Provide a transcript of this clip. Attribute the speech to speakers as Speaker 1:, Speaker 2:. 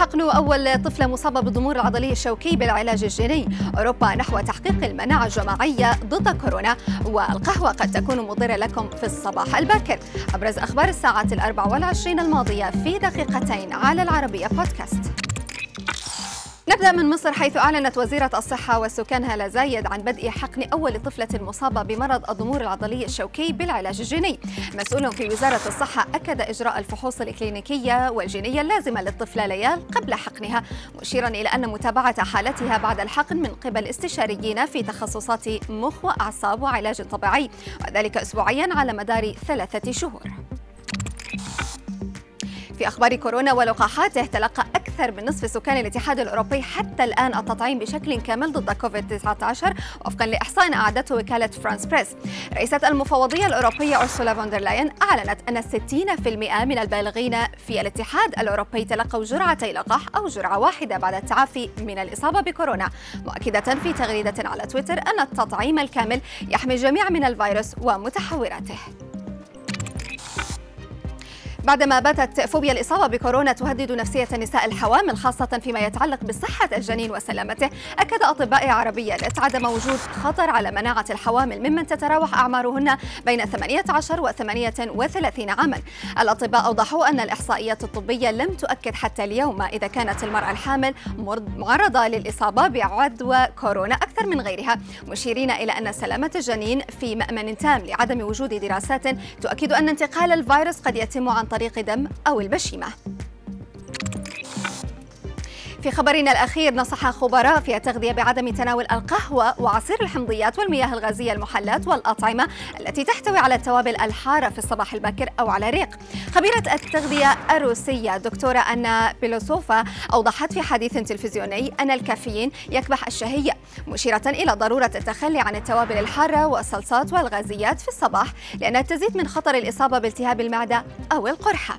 Speaker 1: حقن أول طفلة مصابة بالضمور العضلي الشوكي بالعلاج الجيني. أوروبا نحو تحقيق المناعة الجماعية ضد كورونا والقهوة قد تكون مضرة لكم في الصباح الباكر. أبرز أخبار الساعة الأربع والعشرين الماضية في دقيقتين على العربية بودكاست نبدأ من مصر حيث أعلنت وزيرة الصحة والسكان هالة زايد عن بدء حقن أول طفلة مصابة بمرض الضمور العضلي الشوكي بالعلاج الجيني. مسؤول في وزارة الصحة أكد إجراء الفحوص الإكلينيكية والجينية اللازمة للطفلة ليال قبل حقنها مشيرا إلى أن متابعة حالتها بعد الحقن من قبل استشاريين في تخصصات مخ وأعصاب وعلاج طبيعي وذلك أسبوعيا على مدار ثلاثة شهور. في أخبار كورونا ولقاحاته تلقى أكثر من نصف سكان الاتحاد الأوروبي حتى الآن التطعيم بشكل كامل ضد كوفيد 19 وفقا لإحصاء أعدته وكالة فرانس بريس. رئيسة المفوضية الأوروبية أورسولا فون دير لاين أعلنت أن 60% من البالغين في الاتحاد الأوروبي تلقوا جرعتي لقاح أو جرعة واحدة بعد التعافي من الإصابة بكورونا. مؤكدة في تغريدة على تويتر أن التطعيم الكامل يحمي الجميع من الفيروس ومتحوراته. بعدما باتت فوبيا الإصابة بكورونا تهدد نفسية النساء الحوامل خاصة فيما يتعلق بصحة الجنين وسلامته. أكد أطباء عربية عدم وجود خطر على مناعة الحوامل ممن تتراوح أعمارهن بين 18 و 38 عاما. الأطباء أوضحوا أن الإحصائيات الطبية لم تؤكد حتى اليوم إذا كانت المرأة الحامل معرضة للإصابة بعدوى كورونا أكثر من غيرها. مشيرين إلى أن سلامة الجنين في مأمن تام لعدم وجود دراسات تؤكد أن انتقال الفيروس قد يتم عن طريق دم أو البشيمة. في خبرنا الأخير نصح خبراء في التغذية بعدم تناول القهوة وعصير الحمضيات والمياه الغازية المحلات والأطعمة التي تحتوي على التوابل الحارة في الصباح الباكر أو على ريق. خبيرة التغذية الروسية دكتورة أنا بيلوسوفا أوضحت في حديث تلفزيوني أن الكافيين يكبح الشهية مشيرة إلى ضرورة التخلي عن التوابل الحارة والصلصات والغازيات في الصباح لأنها تزيد من خطر الإصابة بالتهاب المعدة أو القرحة.